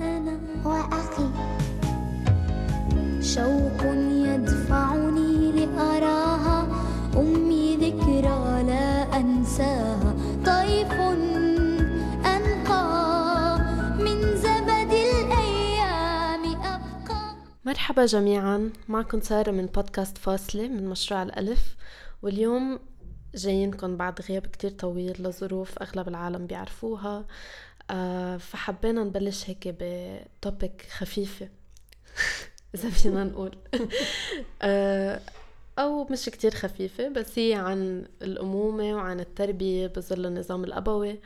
أنا وأخي. شوق يدفعني لأراها. أمي ذكرى لا أنساها. طيف أنقى. من زبد الأيام أبقى. مرحبا جميعا. معكم سارة من بودكاست فاصلة من مشروع الألف. واليوم جايينكم بعد غياب كتير طويل لظروف أغلب العالم بيعرفوها. آه فحبينا نبلش هيك بتوبيك خفيفة. إذا فينا نقول. آه أو مش كتير خفيفة بس هي عن الأمومة وعن التربية بظل النظام الأبوي.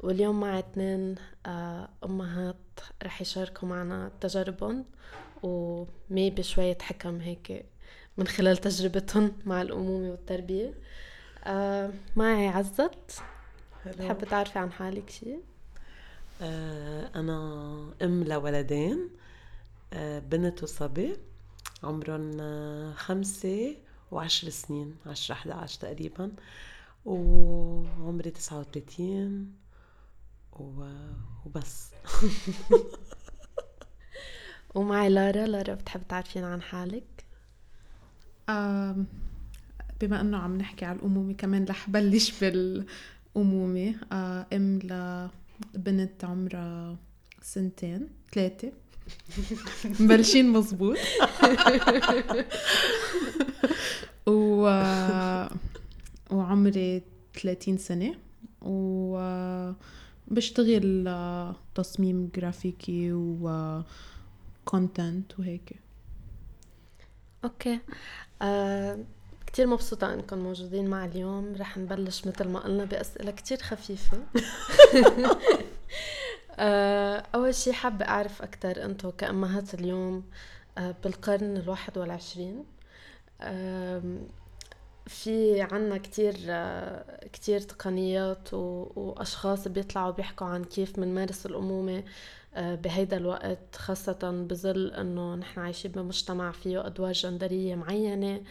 واليوم مع اثنين آه أمهات رح يشاركوا معنا تجاربهم ومي بشوية حكم هيك من خلال تجربتهم مع الأمومة والتربية. آه معي عزت. تحب تعرفي عن حالك شيء؟ آه أنا أم لولدين آه بنت وصبي عمرهم آه خمسة وعشر سنين عشرة أحد عشر تقريبا وعمري تسعة وثلاثين وبس ومعي لارا لارا بتحب تعرفين عن حالك؟ بما إنه عم نحكي على الأمومة كمان رح بلش بالأمومة أم لبنت عمرها سنتين ثلاثة مبلشين مزبوط. و وعمري 30 سنة. وبشتغل تصميم جرافيكي وكونتنت وهيك. أوكي. آه، كتير مبسوطة انكم موجودين معي اليوم. رح نبلش مثل ما قلنا بأسئلة كتير خفيفة. آه، أول شي حابة أعرف أكتر أنتو كأمهات اليوم آه، بالقرن الواحد والعشرين. في عنا كتير كتير تقنيات وأشخاص بيطلعوا بيحكوا عن كيف منمارس الأمومة. آه، بهيدا الوقت خاصة بظل إنه نحن عايشين بمجتمع فيه أدوار جندرية معينة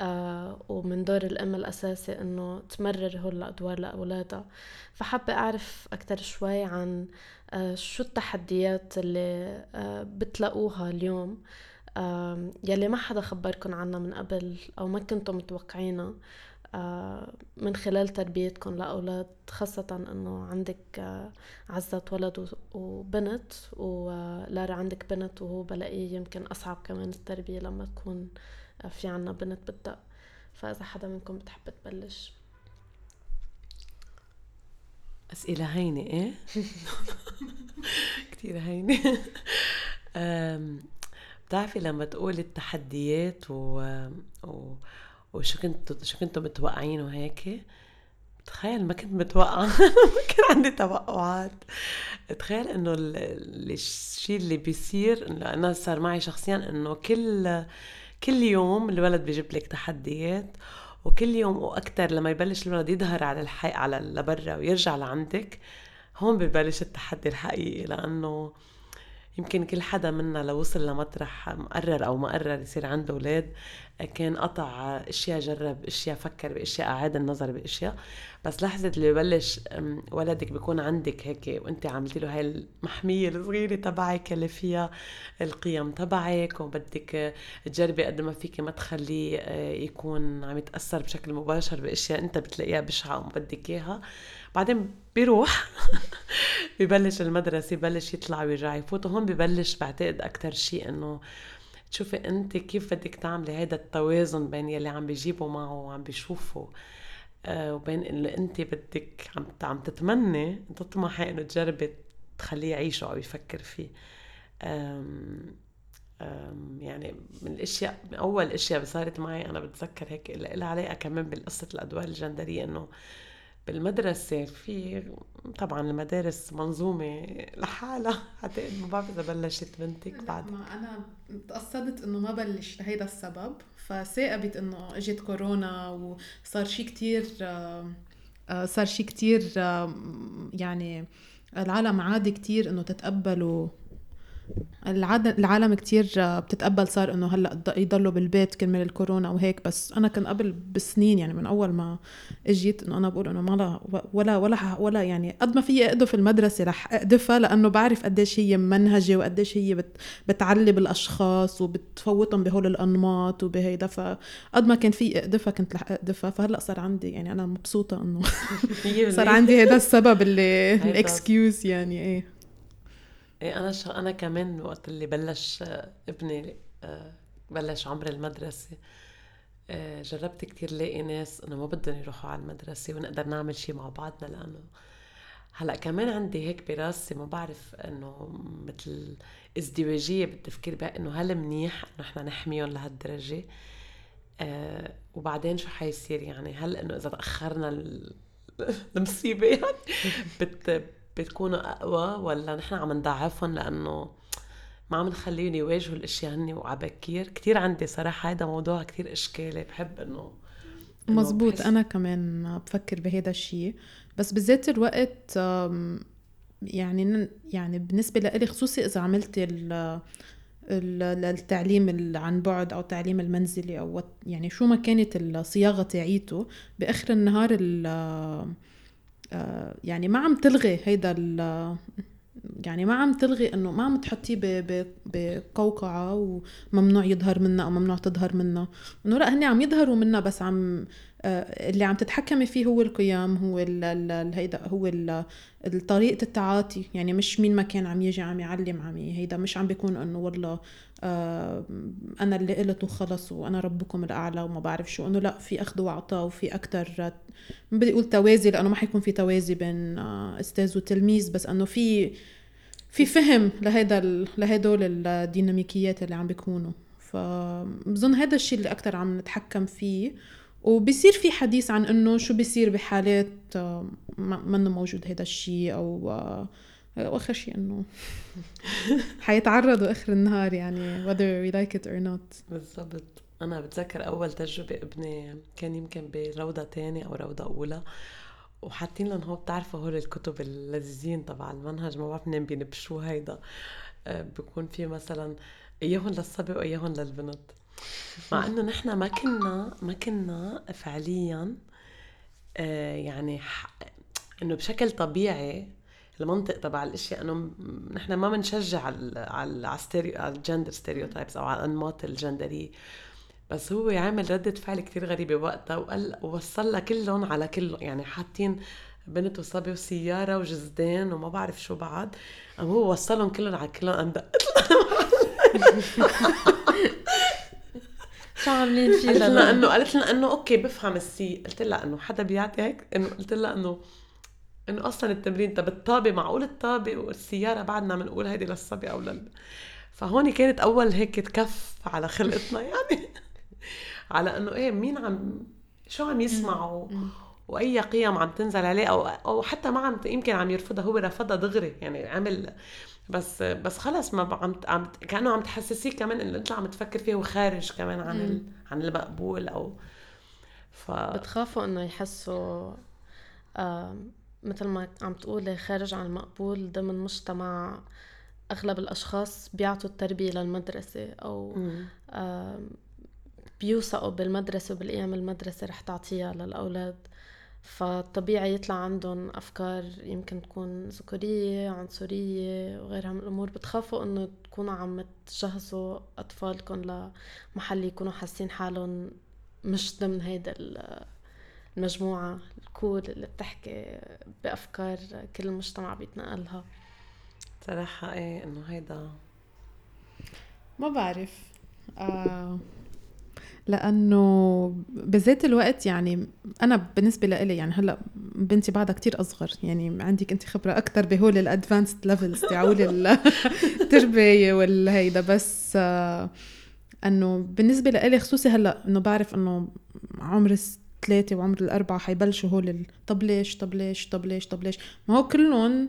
آه، ومن دور الأم الأساسي إنه تمرر هول الأدوار لأولادها. فحابة أعرف أكتر شوي عن آه، شو التحديات اللي بتلاقوها اليوم يلي ما حدا خبركن عنها من قبل أو ما كنتم متوقعينها. آه، من خلال تربيتكم لأولاد خاصة أنه عندك آه، عزت ولد وبنت ولارا عندك بنت وهو بلاقيه يمكن أصعب كمان التربية لما تكون آه، في عنا بنت بدأ فإذا حدا منكم بتحب تبلش. أسئلة هينة إيه؟ كتير هينة. بتعرفي لما تقول التحديات و... و... وشو كنت شو كنتوا متوقعين وهيك. تخيل ما كنت متوقعة. ما كان عندي توقعات. تخيل انه الشيء اللي بيصير إنه أنا صار معي شخصيا إنه كل كل يوم الولد بيجيب لك تحديات وكل يوم وأكثر لما يبلش الولد يظهر على الحي على لبرا ويرجع لعندك هون ببلش التحدي الحقيقي. لأنه يمكن كل حدا منا لو وصل لمطرح مقرر أو ما قرر يصير عنده أولاد كان قطع أشياء جرب أشياء فكر بأشياء أعاد النظر بأشياء. بس لحظة اللي ببلش ولدك بيكون عندك هيك وأنت عملتي له هاي المحمية الصغيرة تبعك اللي فيها القيم تبعك وبدك تجربي قد ما فيك ما تخليه آه، يكون عم يتأثر بشكل مباشر بأشياء أنت بتلاقيها بشعة وما بدك إياها. بعدين بيروح. ببلش المدرسة ببلش يطلع ويرجع يفوت. وهون ببلش بعتقد أكتر شيء إنه تشوفي أنت كيف بدك تعملي هذا التوازن بين يلي عم بيجيبوا معه وعم بيشوفوا آه وبين اللي أنت بدك عم عم تتمني تطمحي إنه تجربي تخليه يعيشه أو يفكر فيه. أم أم يعني من الأشياء من أول أشياء صارت معي أنا بتذكر هيك لها علاقه كمان بالقصة الأدوار الجندرية إنه بالمدرسة في طبعا المدارس منظومة لحالها حتى ما بعرف إذا بلشت بنتك بعد. ما أنا تقصدت إنه ما بلش لهيدا السبب فثاقبت إنه إجت كورونا وصار شيء كتير آه، صار شيء كتير يعني العالم عادي كتير إنه تتقبلوا العالم كتير بتتقبل صار إنه هلأ يضلوا بالبيت كرمال الكورونا وهيك بس أنا كان قبل بسنين يعني من أول ما إجيت إنه أنا بقول إنه ما لا ولا ولا ولا يعني قد ما في اقدف المدرسة رح اقدفها لأنه بعرف قديش هي منهجة وقديش هي بت بتعلي بالأشخاص وبتفوتهم بهول الأنماط وبهيدا. فقد ما كان في اقدفها كنت رح اقدفها فهلأ صار عندي يعني أنا مبسوطة إنه صار عندي هذا السبب اللي الاكسكيوز يعني إيه. إيه أنا ش... أنا كمان وقت اللي بلش آه، ابني آه، بلش عمر المدرسة آه، جربت كتير لاقي ناس إنه ما بدهم يروحوا على المدرسة ونقدر نعمل شيء مع بعضنا لأنه هلأ كمان عندي هيك براسي ما بعرف إنه مثل ازدواجية بالتفكير بقى إنه هل منيح إنه إحنا نحميهم لهالدرجة؟ آه وبعدين شو حيصير يعني؟ هل إنه إذا تأخرنا ال- المصيبة يعني؟ بت بتكونوا أقوى ولا نحن عم نضعفهم لأنه ما عم نخليهم يواجهوا الاشياء هن وعبكير؟ كتير عندي صراحة هذا موضوع كتير إشكالي بحب إنه مزبوط. أنا كمان بفكر بهذا الشيء بس بذات الوقت يعني يعني بالنسبة لإلي خصوصي إذا عملت ال ال- التعليم ال- عن بعد أو التعليم المنزلي أو يعني شو ما كانت الصياغة تاعيته بآخر النهار ال- يعني ما عم تلغي هيدا ال- يعني ما عم تلغي إنه ما عم تحطيه بقوقعة وممنوع يظهر منها أو ممنوع تظهر منها. إنه لا هن عم يظهروا منها بس عم آه، اللي عم تتحكمي فيه هو القيم هو هيدا هو ال- طريقة التعاطي. يعني مش مين ما كان عم يجي عم يعلم عم هيدا مش عم بيكون إنه والله آه أنا اللي قلت وخلص وأنا ربكم الأعلى وما بعرف شو. إنه لا في أخذ وعطاء وفي أكتر ما بدي أقول توازي لأنه ما حيكون في توازي بين آه، أستاذ وتلميذ. بس إنه في في فهم لهيدا لهدول الديناميكيات اللي عم بيكونوا. فبظن هذا الشيء اللي أكثر عم نتحكم فيه. وبصير في حديث عن إنه شو بيصير بحالات آه، منه موجود هذا الشيء أو آه، واخر شيء إنه حيتعرضوا آخر النهار يعني whether we like it or not. بالضبط. أنا بتذكر أول تجربة ابني كان يمكن بروضة تانية أو روضة أولى وحاطين لهم هو بتعرفوا هول الكتب اللذيذين تبع المنهج ما بعرف منين بينبشوه هيدا. آه، بيكون في مثلا إياهم للصبي وإياهم للبنت. مع إنه نحن ما كنا ما كنا فعليا آه، يعني إنه بشكل طبيعي المنطق تبع الإشياء إنه نحن ما بنشجع على على على الجندر ستيريوتايبس أو على الأنماط الجندرية. بس هو عامل ردة فعل كتير غريبة وقتها وقال ووصل لها كلهم على كلهم يعني حاطين بنت وصبي وسيارة وجزدان وما بعرف شو بعد. قام هو وصلهم كلهم على كلهم. قام شو عاملين فيه قلت لها لنا انه قالت لنا إنه okay بفهم ال C. قلت لها إنه حدا بيعطي هيك؟ انه قلت لها انه إنه أصلا التمرين طب الطابة معقول الطابة والسيارة بعدنا بنقول هيدي للصبي أو لل فهون كانت أول هيك تكف على خلقتنا يعني. على إنه إيه مين عم شو عم يسمعوا؟ وأي قيم عم تنزل عليه؟ أو أو حتى ما عم يمكن عم يرفضها هو رفضها دغري. يعني عمل بس بس خلص ما عم عم كأنه عم تحسسيه كمان إنه أنت عم تفكر فيه وخارج كمان عن ال... عن المقبول أو ف بتخافوا إنه يحسوا آه مثل ما عم تقولي خارج عن المقبول ضمن مجتمع أغلب الأشخاص بيعطوا التربية للمدرسة أو. آه بيوثقوا بالمدرسة وبالأيام المدرسة رح تعطيها للأولاد فطبيعي يطلع عندهم أفكار يمكن تكون ذكورية عنصرية وغيرها من الأمور. بتخافوا إنه تكونوا عم تجهزوا أطفالكم لمحل يكونوا حاسين حالهم مش ضمن هيدا ال- المجموعة الكول اللي بتحكي بأفكار كل المجتمع بيتنقلها. صراحة إيه إنه هيدا ما بعرف. آه لأنه بذات الوقت يعني أنا بالنسبة لإلي يعني هلأ بنتي بعدها كتير أصغر يعني عندك انت خبرة أكثر بهول ال advanced levels تاعول التربيه والهيدا بس آه إنه بالنسبة لإلي خصوصي هلأ إنه بعرف إنه عمر الثلاثة وعمر الأربعة حيبلشوا هول. طب ليش؟ طب ليش؟ طب ليش؟ طب ليش؟ ما هو كلهم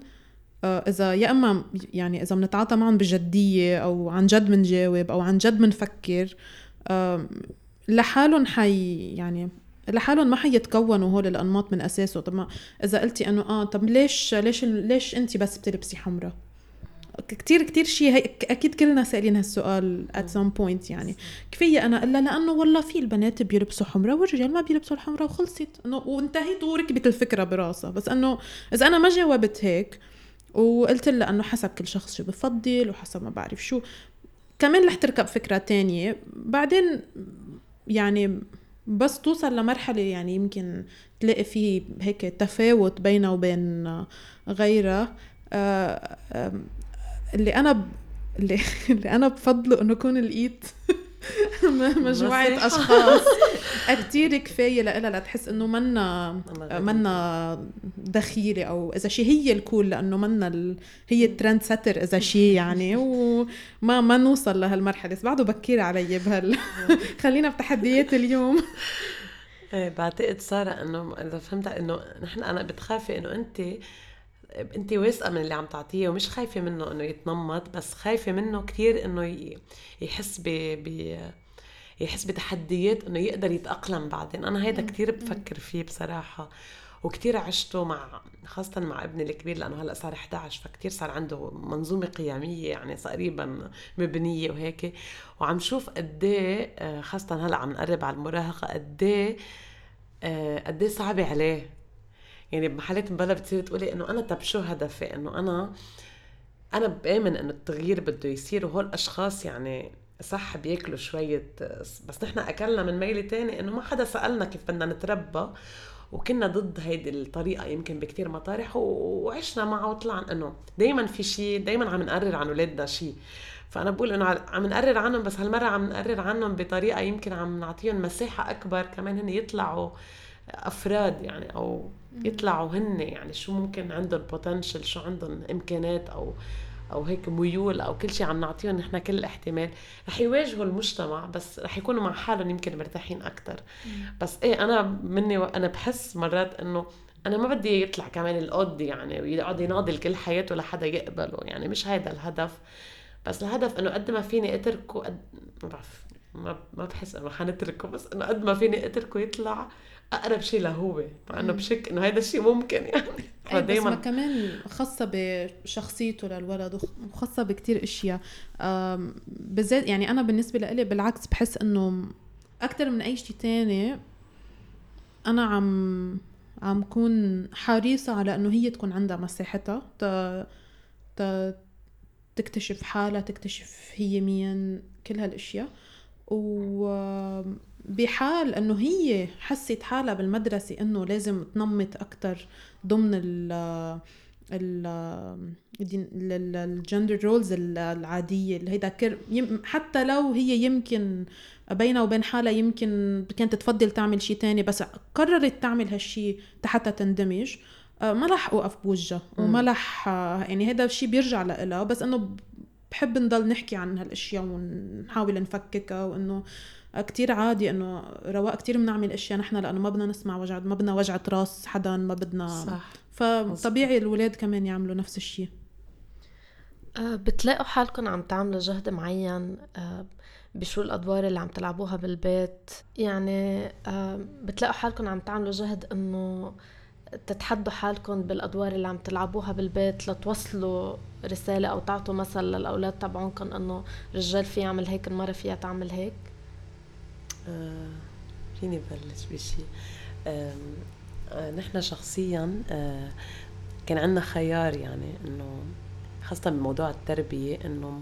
آه، إذا يا إما يعني إذا بنتعاطى معهم بجدية أو عن جد بنجاوب أو عن جد بنفكر آم، لحالهم حي يعني لحالهم ما حيتكونوا هول الأنماط من أساسه. طب ما إذا قلتي إنه آه طب ليش ليش ليش انت بس بتلبسي حمرة كتير كتير شيء هي أكيد كلنا سائلين هالسؤال at some point يعني. كفاية أنا إلا لأنه والله في البنات بيلبسوا حمراء والرجال ما بيلبسوا الحمراء وخلصت. إنه وانتهت وركبت الفكرة براسها بس إنه إذا أنا ما جاوبت هيك وقلت لها إنه حسب كل شخص شو بفضل وحسب ما بعرف شو كمان رح تركب فكرة تانية. بعدين يعني بس توصل لمرحلة يعني يمكن تلاقي في هيك تفاوت بينها وبين غيرها. آه، اللي أنا ب... اللي, اللي أنا بفضله إنه اكون لقيت م- مجموعة نصيحة. أشخاص. كتير كفاية لإلها لتحس إنه منا. منا دخيلة أو إذا شي هي الكول لإنه منا ال... هي الترند ستر إذا شي يعني. وما ما نوصل لهالمرحلة. بس بعده بكير علي بهال خلينا بتحديات اليوم. إيه بعتقد سارة إنه إذا فهمت إنه نحن أنا بتخافي إنه انت انت واثقة من اللي عم تعطيه ومش خايفة منه إنه يتنمط بس خايفة منه كثير إنه يحس ب ب يحس بتحديات إنه يقدر يتأقلم بعدين. أنا هيدا كثير بفكر فيه بصراحة وكتير عشته مع خاصة مع ابني الكبير لأنه هلأ صار 11 فكتير صار عنده منظومة قيمية يعني تقريبا مبنية وهيك. وعم شوف قد إيه خاصة هلأ عم نقرب على المراهقة قد إيه آه، قد إيه صعبة عليه. يعني بمحلات مبلا بتصير تقولي إنه أنا طب شو هدفي؟ إنه أنا أنا بآمن إنه التغيير بده يصير وهول الاشخاص يعني صح بياكلوا شوية بس نحن أكلنا من ميلة تاني إنه ما حدا سألنا كيف بدنا نتربى وكنا ضد هيدي الطريقة يمكن بكتير مطارح وعشنا معه وطلع إنه دايما في شيء دايما عم نقرر عن اولادنا شيء فأنا بقول إنه عم نقرر عنهم بس هالمرة عم نقرر عنهم بطريقة يمكن عم نعطيهم مساحة أكبر كمان هن يطلعوا أفراد يعني أو يطلعوا هن يعني شو ممكن عندهم بوتنشل شو عندهم امكانات أو أو هيك ميول أو كل شيء عم نعطيهم نحن كل الاحتمال رح يواجهوا المجتمع بس رح يكونوا مع حالهم يمكن مرتاحين أكثر بس إيه أنا مني أنا بحس مرات إنه أنا ما بدي يطلع كمان القد يعني ويقعد يناضل كل حياته لحدا يقبله. يعني مش هيدا الهدف. بس الهدف إنه قد ما فيني أتركه قد ما بعرف ما ما بحس إنه حنتركه بس إنه قد ما فيني أتركه يطلع أقرب شيء لهو مع انه بشك إنه هيدا الشيء ممكن يعني. أي بس ما فدايما كمان خاصة بشخصيته للولد وخ- وخاصة بكتير أشياء. بالذات يعني أنا بالنسبة لإلي بالعكس بحس إنه أكثر من أي شيء تاني أنا عم عم كون حريصة على إنه هي تكون عندها مساحتها ت... ت... تكتشف حالها تكتشف هي مين كل هالأشياء. وبحال إنه هي حست حالها بالمدرسة إنه لازم تنمط أكتر ضمن ال ال الجندر رولز العادية. اللي هيدا كر حتى لو هي يمكن بينها وبين حالها يمكن كانت تفضل تعمل شيء تاني بس قررت تعمل هالشيء حتى تندمج. آه، ما رح أوقف بوجهها وما رح آه، يعني هذا الشيء بيرجع لها بس إنه بحب نضل نحكي عن هالأشياء ونحاول نفككها وإنه كتير عادي إنه رواق كتير بنعمل أشياء نحن لأنه ما بدنا نسمع وجع ما بدنا وجعة راس حدا ما بدنا صح. فطبيعي الولاد كمان يعملوا نفس الشيء. آه، بتلاقوا حالكم عم تعملوا جهد معين آه، بشو الأدوار اللي عم تلعبوها بالبيت؟ يعني آه، بتلاقوا حالكم عم تعملوا جهد إنه تتحدوا حالكم بالأدوار اللي عم تلعبوها بالبيت لتوصلوا رسالة أو تعطوا مثل للأولاد تبعونكم إنه الرجال في يعمل هيك المرة فيها تعمل هيك؟ آه، فيني بلش بشيء آم، آه، نحن شخصيا آه، كان عندنا خيار يعني إنه خاصة بموضوع التربية إنه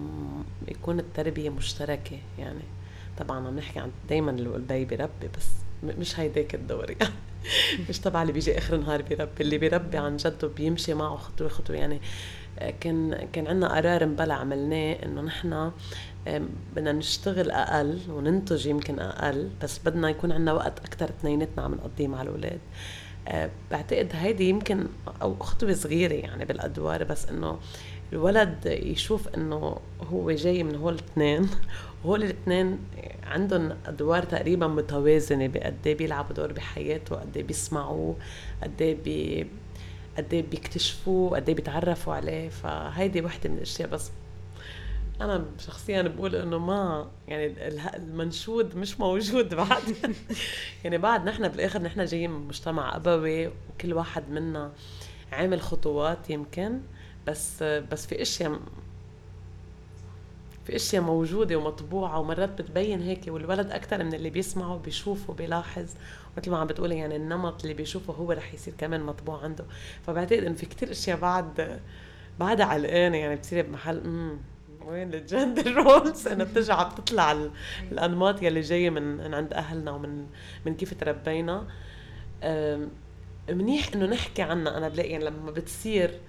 يكون التربية مشتركة يعني. طبعا عم نحكي عن دايما البي بيربي بس مش هيداك الدور يعني. مش تبع اللي بيجي آخر النهار بيربي اللي بيربي عن جد وبيمشي معه خطوة خطوة. يعني آه، كان كان عندنا قرار مبلا عملناه إنه نحن بدنا نشتغل أقل وننتج يمكن أقل بس بدنا يكون عندنا وقت أكثر اثنيناتنا عم نقضيه مع الأولاد. آه، بعتقد هيدي يمكن أو خطوة صغيرة يعني بالأدوار بس إنه الولد يشوف إنه هو جاي من هول الاثنين وهول الاثنين عندهم أدوار تقريبا متوازنة بقد إيه بيلعبوا دور بحياته قد إيه بيسمعوه قد إيه بي قد إيه بيكتشفوه قد إيه بيتعرفوا عليه. فهيدي وحدة من الأشياء بس. أنا شخصيا بقول إنه ما يعني المنشود مش موجود بعد. يعني بعد نحن بالآخر نحن جايين من مجتمع أبوي وكل واحد منا عامل خطوات يمكن بس بس في أشياء في أشياء موجودة ومطبوعة ومرات بتبين هيك والولد أكثر من اللي بيسمعه بيشوفه بيلاحظ مثل ما عم بتقولي يعني النمط اللي بيشوفه هو رح يصير كمان مطبوع عنده. فبعتقد انه في كتير أشياء بعد بعدها علقانه يعني بتصيري بمحل امم وين الجندر رولز؟ إنه بترجع بتطلع ال- الأنماط يلي جاية من عند أهلنا ومن من كيف تربينا. منيح إنه نحكي عنها. أنا بلاقي يعني لما بتصير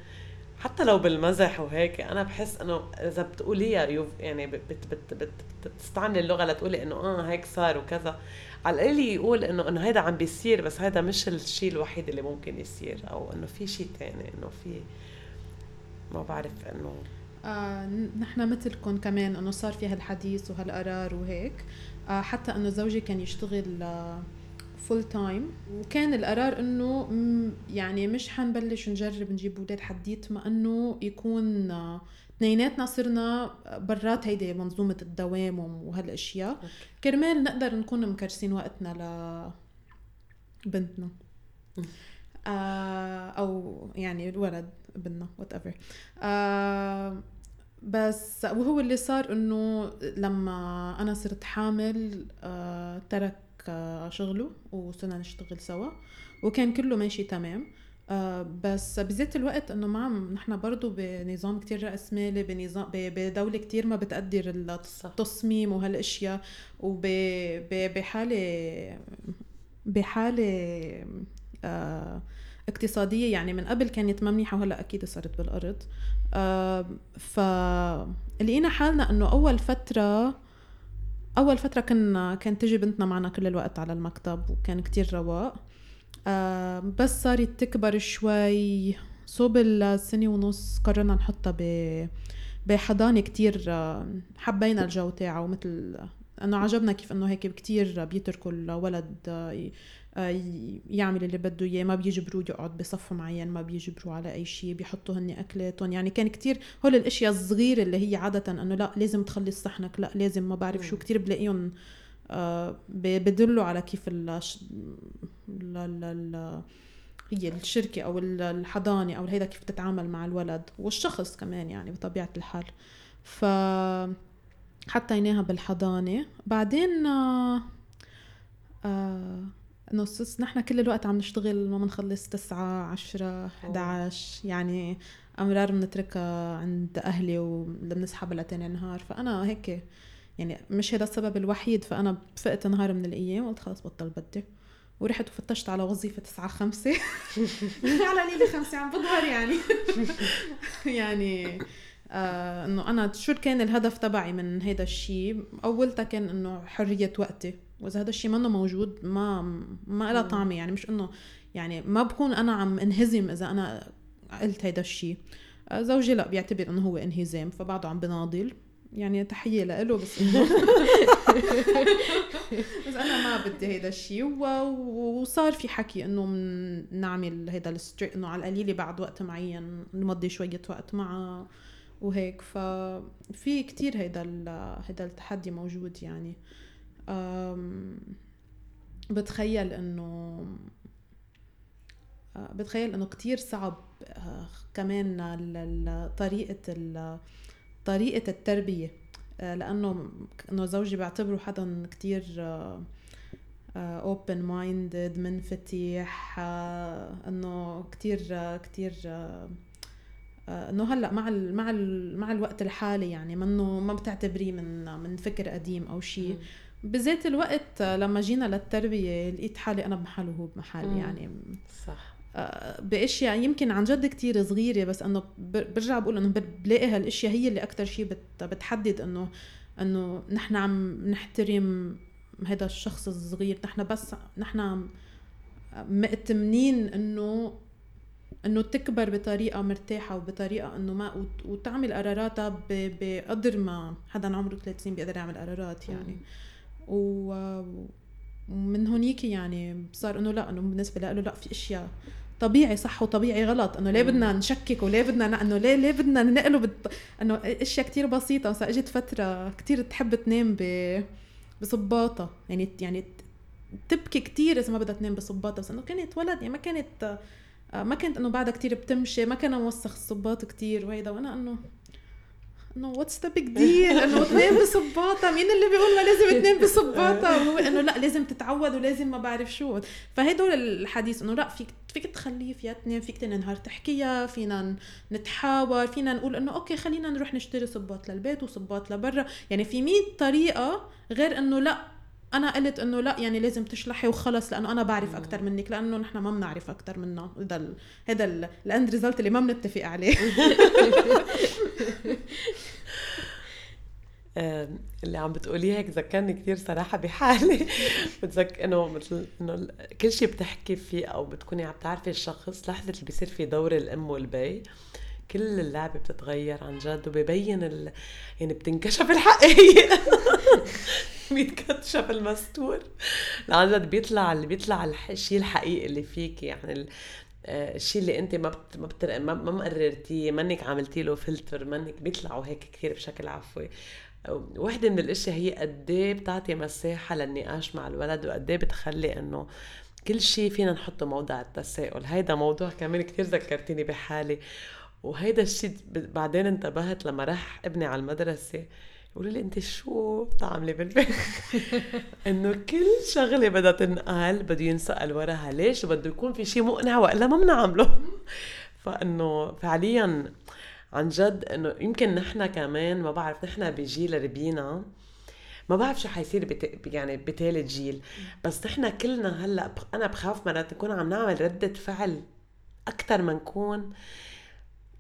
حتى لو بالمزح وهيك أنا بحس إنه إذا بتقوليها يعني بت بت بت بت بتستعملي اللغة لتقولي إنه آه هيك صار وكذا. على الأقل يقول إنه إنه هيدا عم بيصير بس هيدا مش الشيء الوحيد اللي ممكن يصير أو إنه في شيء تاني إنه في ما بعرف إنه آه نحن مثلكم كمان إنه صار في هالحديث وهالقرار وهيك. آه حتى إنه زوجي كان يشتغل آه full time وكان القرار إنه يعني مش حنبلش نجرب نجيب أولاد حديت ما انه يكون آه، اثنيناتنا صرنا برات هيدي منظومة الدوام وهالأشياء. كرمال نقدر نكون مكرسين وقتنا ل بنتنا. آه أو يعني الولد ابننا whatever آه بس وهو اللي صار إنه لما أنا صرت حامل آه ترك آه شغله وصرنا نشتغل سوا. وكان كله ماشي تمام. آه بس بذات الوقت إنه ما عم نحن برضه بنظام كتير رأسمالي بنظام ب- بدولة كتير ما بتقدر التصميم وهالأشياء. وبحالة بحالة آه اقتصادية. يعني من قبل كانت ما منيحة وهلأ أكيد صارت بالأرض. آه فلقينا حالنا إنه أول فترة أول فترة كنا كانت تجي بنتنا معنا كل الوقت على المكتب وكان كتير رواق. آه بس صارت تكبر شوي. صوب السنة ونص قررنا نحطها ب بحضانة كتير آه، حبينا الجو تاعه ومثل إنه عجبنا كيف إنه هيك كتير بيتركوا الولد آه، يعمل اللي بده إياه ما بيجبروه يقعد بصف معين ما بيجبروه على أي شيء بيحطوا هن أكلاتهم. يعني كان كتير هول الأشياء الصغيرة اللي هي عادة إنه لا لازم تخلص صحنك لا لازم ما بعرف شو كتير بلاقيهم آه، بدلوا على كيف ال ال- ال- ال- هي الشركة أو ال- الحضانة أو هيدا كيف تتعامل مع الولد والشخص كمان يعني بطبيعة الحال. ف حطيناها بالحضانة. بعدين آه آه إنه نحن كل الوقت عم نشتغل ما بنخلص تسعة عشرة 11 يعني أمرار بنتركها عند أهلي وبنسحب لتاني نهار. فأنا هيك يعني مش هذا السبب الوحيد. فأنا فقت نهار من الأيام قلت خلص بطل بدي. ورحت وفتشت على وظيفة تسعة خمسة. على ليلة خمسة عم بظهر يعني. يعني آه إنه أنا شو كان الهدف تبعي من هذا الشيء أولتها كان إنه حرية وقتي. وإذا هذا الشيء منه موجود ما ما لها طعمه يعني مش إنه يعني ما بكون أنا عم انهزم إذا أنا قلت هذا الشيء. آه زوجي لا بيعتبر إنه هو انهزام فبعده عم بناضل. يعني تحية له بس. بس أنا ما بدي هيدا الشيء. وصار في حكي إنه نعمل هيدا الستريك إنه على القليلة بعد وقت معين نمضي شوية وقت معه وهيك. ففي كتير هيدا هيدا التحدي موجود يعني. بتخيل إنه آه، بتخيل إنه كتير صعب آه، كمان ال- ال- طريقه ال- طريقة التربية. آه، لأنه إنه زوجي بعتبره حدا كتير open minded منفتح إنه كتير كتير إنه هلأ مع ال مع ال مع الوقت الحالي يعني منه ما بتعتبريه من من فكر قديم أو شيء بذات الوقت لما جينا للتربية لقيت حالي أنا بمحل وهو بمحل مم. يعني. صح. آه، بأشياء يمكن عن جد كتير صغيرة بس إنه برجع بقول إنه بلاقي هالأشياء هي اللي أكثر شيء بت بتحدد انه إنه نحن عم نحترم هذا الشخص الصغير. نحن بس نحن مأتمنين انه إنه تكبر بطريقة مرتاحة وبطريقة إنه ما وت- وتعمل قراراتها بقدر ما حدا عمره 30 بيقدر يعمل قرارات يعني. و ومن هونيك يعني صار إنه لا إنه بالنسبة له لا في إشياء طبيعي صح وطبيعي غلط. إنه ليه. بدنا نشكك وليه بدنا إنه ليه ليه بدنا ننقله بت... إنه إشياء كتير بسيطة. مثلا إجت فترة كتير تحب تنام ب بصباطة. يعني يعني تبكي كتير إذا ما بدها تنام بصباطة. بس إنه كانت ولد يعني ما كانت آه، ما كانت إنه بعدها كتير بتمشي ما كان موسخ الصباط كتير وهيدا. وأنا إنه انه what's the big deal إنه اثنين بصباطة. مين اللي بيقول ما لازم اثنين بصباطة؟ وهو إنه لا لازم تتعود ولازم ما بعرف شو. فهدول الحديث إنه لا فيك فيك تخليه فيها اثنين فيك تاني نهار تحكيها فينا نتحاور فينا نقول إنه okay خلينا نروح نشتري صباط للبيت وصباط لبرا. يعني في 100 طريقة غير إنه لا أنا قلت إنه لا يعني لازم تشلحي وخلص لأنه أنا بعرف أكثر منك لأنه نحن ما بنعرف أكثر منها هذا ال... هذا ال end result اللي ما بنتفق عليه. اللي عم بتقوليه هيك ذكرني كثير صراحة بحالي. بتذك إنه مثل إنه كل شيء بتحكي فيه أو بتكوني عم تعرفي الشخص لحظة اللي بيصير في دور الأم والبي كل اللعبة بتتغير عن جد وببين ال... يعني بتنكشف الحقيقة. بيتكشف المستور. لا عن جد بيطلع اللي بيطلع الشيء الحقيقي اللي فيك يعني آه، الشيء اللي انت ما بت... ما, بتر... ما ما مقررتيه منك عملتي له فلتر منك بيطلعوا هيك كثير بشكل عفوي. وحدة من الأشياء هي قد إيه بتعطي مساحة للنقاش مع الولد وقد إيه بتخلي إنه كل شيء فينا نحطه موضع التساؤل. هيدا موضوع كمان كتير ذكرتيني بحالي. وهيدا الشيء بعدين انتبهت لما راح ابني على المدرسة يقولوا لي انت شو بتعملي بالبيت؟ انه كل شغلة بدها تنقال بده ينسأل وراها ليش وبده يكون في شيء مقنع وإلا ما بنعمله فإنه فعليا عن جد إنه يمكن نحن كمان ما بعرف نحن بجيل ربينا ما بعرف شو حيصير بت... يعني بتالت جيل. بس نحن كلنا هلأ. أنا بخاف مرات نكون عم نعمل ردة فعل أكثر ما نكون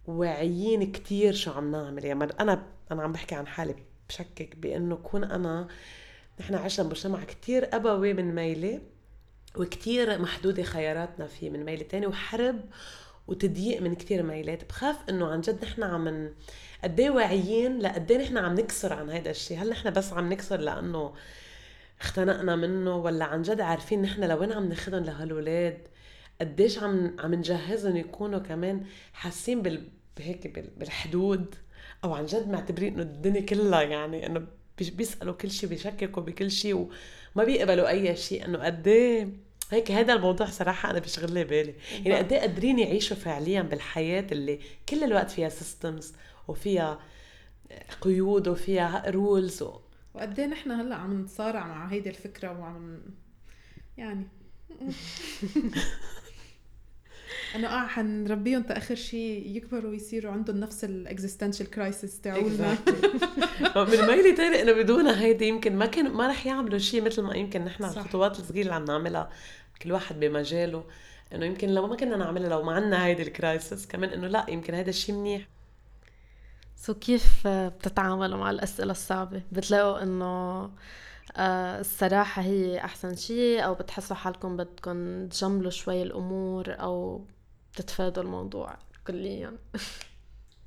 واعيين كتير شو عم نعمل. يعني أنا أنا عم بحكي عن حالي. بشكك بأنه كون أنا نحن عشنا بمجتمع كتير أبوي من ميلة وكتير محدودة خياراتنا فيه من ميلة تاني وحرب وتضييق من كتير ميلات. بخاف إنه عن جد نحن عم. قد إيه واعيين لقد إيه نحن عم نكسر عن هذا الشيء هل نحن بس عم نكسر لأنه اختنقنا منه ولا عن جد عارفين نحن لوين عم ناخذهم لهالولاد؟ قديش عم عم نجهزهم يكونوا كمان حاسين بال بهيك بال- بالحدود؟ أو عن جد معتبرين إنه الدنيا كلها يعني إنه بيسألوا كل شيء بيشككوا بكل شيء وما بيقبلوا أي شيء إنه قد إيه هيك هذا الموضوع صراحة أنا بيشغل لي بالي، يعني قد إيه قادرين يعيشوا فعليا بالحياة اللي كل الوقت فيها systems وفيها قيود وفيها rules و... وقد إيه نحن هلأ عم نتصارع مع هيدي الفكرة وعم يعني. إنه آه حنربيهم تا آخر شيء يكبروا ويصيروا عندهم نفس ال existential crisis تاعولنا من ميلي تاني إنه بدون هيدي يمكن ما كان ما رح يعملوا شيء مثل ما يمكن نحن صح. الخطوات الصغيرة اللي عم نعملها كل واحد بمجاله إنه يمكن لو ما كنا نعملها لو ما عنا هيدي ال crisis كمان إنه لا يمكن هذا الشيء منيح so كيف بتتعاملوا مع الأسئلة الصعبة؟ بتلاقوا إنه آه، الصراحة هي أحسن شيء أو بتحسوا حالكم بدكم تجملوا شوي الأمور أو بتتفادوا الموضوع كليا.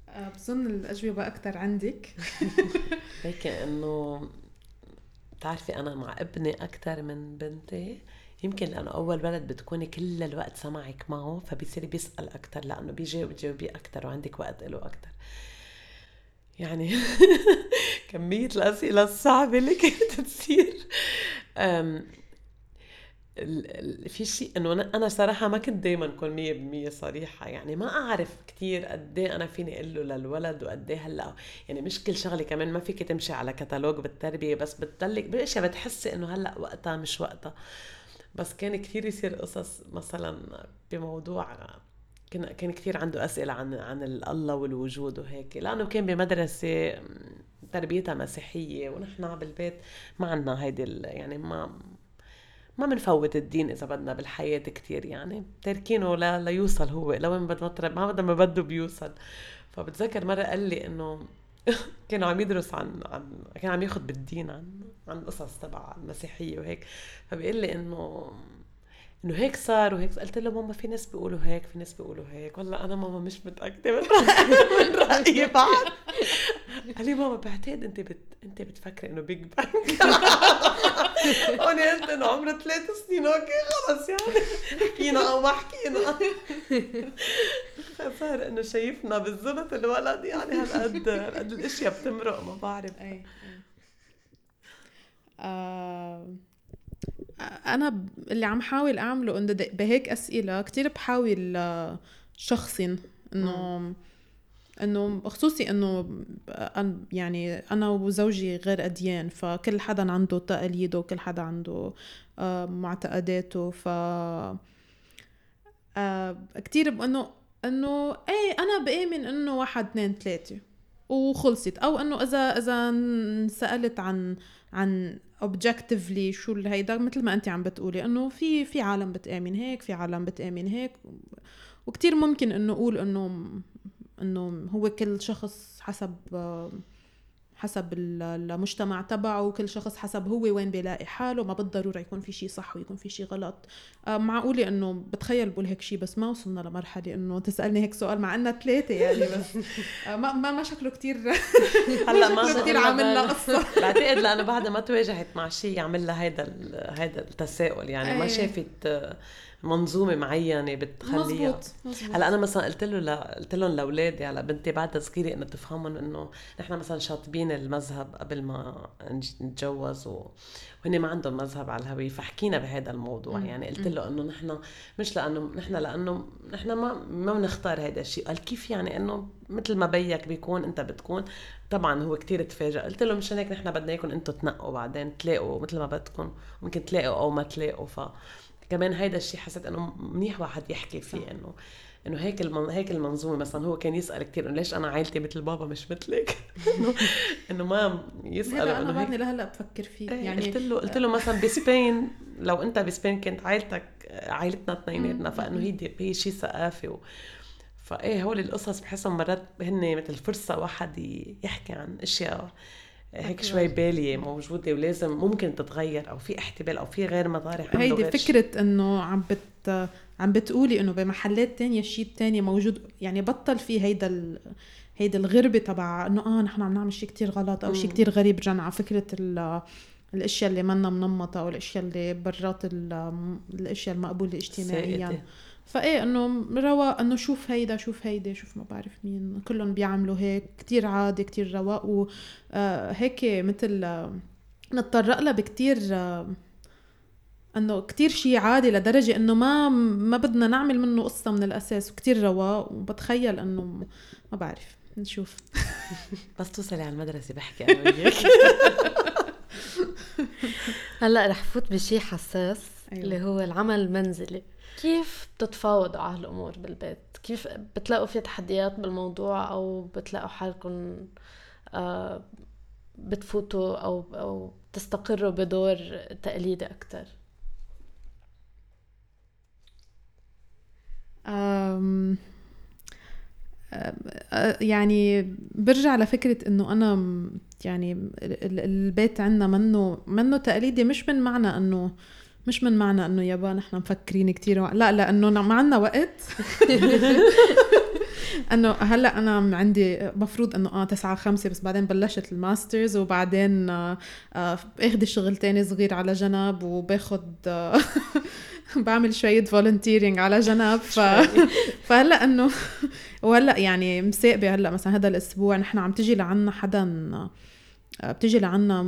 آه، بظن الأجوبة أكثر عندك. هيك إنه بتعرفي أنا مع ابني أكثر من بنتي. يمكن لأنه أول ولد بتكوني كل الوقت سمعك معه فبيصير بيسأل أكثر لأنه بيجاوب تجاوبيه أكثر وعندك وقت له أكثر يعني كمية الأسئلة الصعبة اللي كانت تصير. في شيء إنه أنا صراحة ما كنت دائما أكون 100% صريحة. يعني ما أعرف كثير قد إيه أنا فيني أقول له للولد وقد إيه هلأ. يعني مش كل شغلة كمان ما فيك تمشي على كتالوج بالتربية بس بتضلك بأشياء بتحسي إنه هلأ وقتها مش وقتها. بس كان كثير يصير قصص مثلا بموضوع كان كان كثير عنده أسئلة عن عن الله والوجود وهيك. لأنه كان بمدرسة تربيتها مسيحية ونحن بالبيت ما عنا هيدي يعني ما ما بنفوت الدين إذا بدنا بالحياة كتير يعني. تاركينه ل... ليوصل هو لوين بدنا نطرب ما بدنا ما بده بيوصل. فبتذكر مرة قال لي إنه كان عم يدرس عن عن كان عم ياخذ بالدين عن عن قصص تبع المسيحية وهيك. فبيقول لي انه إنه هيك صار وهيك. قلت له ماما في ناس بيقولوا هيك في ناس بيقولوا هيك. والله أنا ماما مش متأكدة من رأيي بعد. قال لي ماما بعتقد أنت بت... أنت بتفكري إنه Big Bang وأنا قلت إنه عمره ثلاث سنين. okay خلص يعني. حكينا أو ما حكينا. صار إنه شايفنا بالزبط الولد يعني هالقد هالقد الأشياء بتمرق ما بعرف. أي آه أنا اللي عم حاول أعمله إنه بهيك أسئلة كتير بحاول آه، شخصن إنه إنه خصوصي إنه يعني أنا وزوجي غير أديان فكل حدا عنده تقاليده وكل حدا عنده آه، معتقداته ف آه، كتير بانه انه إيه أنا بآمن إنه واحد اثنين ثلاثة وخلصت. أو إنه اذا إذا انسألت عن عن اوبجكتيفلي شو هيدا مثل ما أنت عم بتقولي إنه في في عالم بتآمن هيك في عالم بتآمن هيك. وكتير ممكن إنه أقول إنه إنه هو كل شخص حسب حسب ال- المجتمع تبعه وكل شخص حسب هو وين بيلاقي حاله ما بالضرورة يكون في شيء صح ويكون في شيء غلط. آه، معقولة إنه بتخيل بقول هيك شيء بس ما وصلنا لمرحلة إنه تسألني هيك سؤال مع إنها ثلاثة يعني بس. آه، ما ما ما شكله كتير هلأ ما شكله كتير عامل لها قصة. بعتقد لأنه بعدها ما تواجهت مع شيء يعمل لها هيدا ال- هيدا التساؤل يعني. ما إيه. شافت منظومة معينة بتخليها. مزبوط مزبوط هلأ أنا مثلا قلت له ل... قلت لهم لأولادي هلأ بنتي بعدها صغيره إنه تفهمهم إنه نحن مثلا شاطبين المذهب قبل ما نتجوز و... وهن ما عندهم مذهب على الهوية فحكينا بهذا الموضوع. مم. يعني قلت له إنه نحن مش لأنه نحن لأنه نحن ما ما بنختار هذا الشيء. قال كيف يعني إنه مثل ما بيك بيكون أنت بتكون؟ طبعا هو كتير تفاجئ قلت له مشان هيك نحن بدنا إياكم أنتم تنقوا بعدين تلاقوا مثل ما بدكم. ممكن تلاقوا أو ما تلاقوا ف كمان هيدا الشيء حسيت إنه منيح واحد يحكي فيه انه إنه هيك المن... هيك المنظومة مثلا هو كان يسأل كثير إنه ليش أنا عائلتي مثل بابا مش مثلك؟ انه إنه ما يسال أنا إنه هيك. بعدني لهلأ بفكر فيه يعني يعني قلت له قلت له مثلا بسبين لو أنت بسبين كانت عائلتك عائلتنا اثنيناتنا فإنه هي هي شيء ثقافي و... فإيه هول القصص بحسهم مرات هن مثل فرصة واحد يحكي عن أشياء هيك شوي باليه موجودة ولازم ممكن تتغير أو في احتمال أو في غير مطارح هيدي. فكرة إنه عم بت عم بتقولي إنه بمحلات تانية الشيء التاني موجود يعني بطل في هيدا ال... هيدا الغربة تبع إنه آه نحن عم نعمل شيء كتير غلط أو شيء. كتير غريب رجعنا على فكرة ال... الأشياء اللي منا منمطة أو الأشياء اللي برات ال... الأشياء المقبولة اجتماعيا سائدة. فإيه إنه رواق إنه شوف هيدا شوف هيدا شوف ما بعرف مين كلهم بيعملوا هيك كتير عادي كتير رواق وهيك مثل آه، نتطرق لها بكتير آه، إنه كتير شيء عادي لدرجة إنه ما ما بدنا نعمل منه قصة من الأساس وكتير رواق وبتخيل إنه ما بعرف نشوف. بس توصلي على المدرسة بحكي أنا وياك. هلأ رح فوت بشي حساس. أيوة. اللي هو العمل المنزلي. كيف بتتفاوضوا على هالأمور بالبيت؟ كيف بتلاقوا في تحديات بالموضوع أو بتلاقوا حالكم آه بتفوتوا أو أو تستقروا بدور تقليدي أكثر أم يعني برجع لفكرة إنه أنا يعني ال- ال- البيت عندنا منه منه تقليدي مش من معنى إنه مش من معنى إنه يابا نحن مفكرين كتير وع- لا لأنه ما عندنا وقت. إنه هلأ أنا عندي مفروض إنه آه 9 5 بس بعدين بلشت ال Masters وبعدين آه آه باخذ شغل تاني صغير على جنب وباخذ آه بعمل شوية volunteering على جنب. ف... فهلأ إنه وهلأ يعني مساقبة هلأ مثلا هذا الأسبوع نحن عم تجي لعنا حدا آه، بتجي لعنا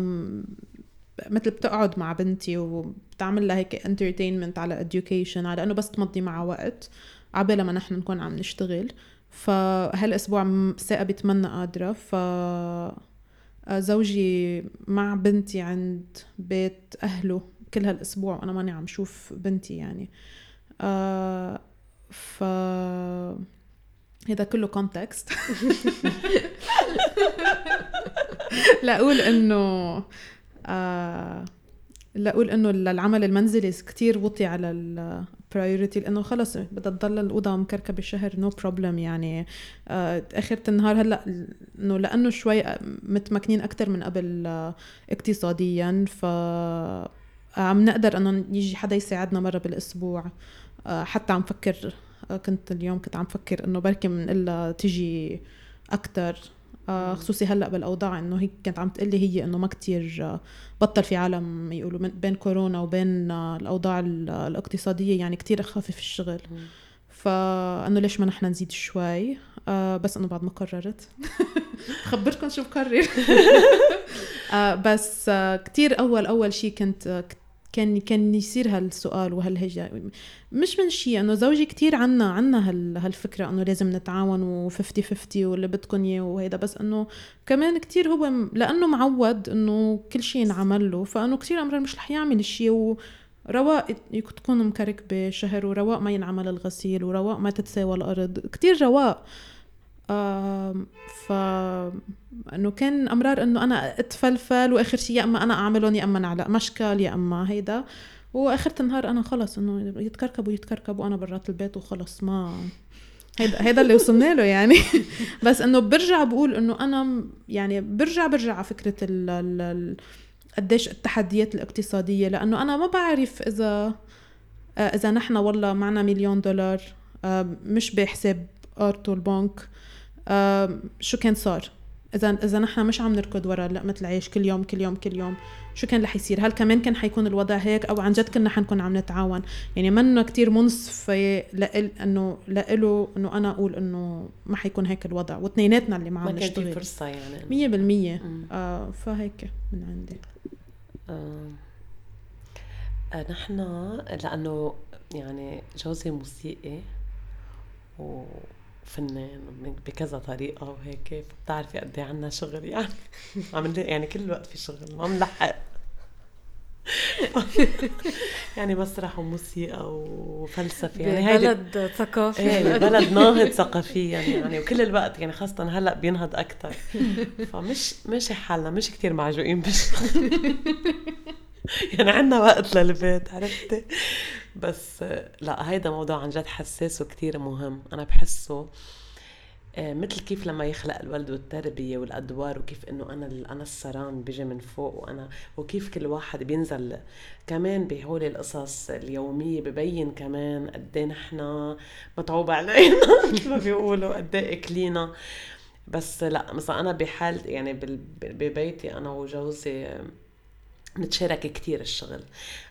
مثل بتقعد مع بنتي وبتعمل لها هيك انترتينمنت على education على إنه بس تمضي معها وقت عبالة ما نحن نكون عم نشتغل. فهالأسبوع ثاقبت منا قادرة. ف آه، زوجي مع بنتي عند بيت أهله كل هالأسبوع وأنا ماني عم شوف بنتي يعني. آه ف هذا كله context لأقول إنه آه لأقول إنه العمل المنزلي كتير وطي على ال priority لأنه خلص بدها تضل الأوضة مكركبة شهر no no problem يعني. آه آخرة النهار هلأ إنه لأنه شوي متمكنين أكثر من قبل آه اقتصاديا ف عم نقدر إنه يجي حدا يساعدنا مرة بالأسبوع. آه، حتى عم فكر آه، كنت اليوم كنت عم فكر إنه بركي بنقلها تجي أكثر خصوصي هلأ بالأوضاع إنه هي كانت عم تقلي هي إنه ما كتير آه، بطل في عالم يقولوا بين كورونا وبين آه، الأوضاع ال- الاقتصادية يعني كتير خافف الشغل. فانه ليش ما نحن نزيد شوي؟ آه بس إنه بعد ما قررت. خبركم شو بقرر آه بس آه كتير اول أول شيء كنت آه كان كان يصير هالسؤال وهالهجة. مش من شيء إنه زوجي كتير عنا عنا هال هالفكرة إنه لازم نتعاون و50 50 واللي بدكم إياه وهيدا. بس إنه كمان كتير هو لأنه معود إنه كل شيء ينعمل له فإنه كتير امرار مش رح يعمل الشيء و رواق يك- تكون مكركبة شهر ورواق ما ينعمل الغسيل ورواق ما تتساوى الأرض. كتير رواق ف إنه كان أمرار إنه أنا أتفلفل وآخر شيء يا أما أنا أعملهم يا أما نعلق مشكل يا أما هيدا. واخر النهار أنا خلص إنه يتكركبوا يتكركبوا وأنا برات البيت وخلص ما هيدا هيدا اللي وصلنا له يعني. بس إنه برجع بقول إنه أنا يعني برجع برجع على فكرة ال ال قديش التحديات الاقتصادية. لأنه أنا ما بعرف إذا إذا نحن والله معنا مليون دولار مش بحساب أرتو البنك. شو كان صار؟ إذا إذا نحن مش عم نركض ورا لقمه العيش كل يوم كل يوم كل يوم. شو كان رح يصير؟ هل كمان كان حيكون الوضع هيك؟ أو عن جد كنا حنكون عم نتعاون؟ يعني منه كتير منصفة لإل إنه لإله إنه أنا أقول إنه ما حيكون هيك الوضع واثنيناتنا اللي ما في نشتغل فرصه يعني. مية بالمية. مم. آه فهيك من عندي. آه. آه، نحن لأنه يعني جوزي موسيقي وفنان من- بكذا طريقة وهيك فبتعرفي قد إيه عنا شغل يعني. عم يعني كل الوقت في شغل ما بنلحق. يعني مسرح وموسيقى وفلسفة يعني هيدي بلد ثقافي. إيه بلد ناهض ثقافيا يعني وكل الوقت يعني خاصة هلأ بينهض أكثر فمش ماشي حالنا مش كتير معجوقين بالشغل. يعني عنا وقت للبيت عرفتي؟ بس لا هيدا موضوع عن جد حساس وكتير مهم. أنا بحسه آه، مثل كيف لما يخلق الولد والتربية والأدوار وكيف إنه أنا ال- أنا السران بيجي من فوق وأنا وكيف كل واحد بينزل كمان بهول القصص اليومية ببين كمان قد إيه نحن متعوب علينا مثل ما بيقولوا قد إيه أكلينا. بس لا مثلا أنا بحال يعني ببيتي أنا وجوزي نتشارك كتير الشغل.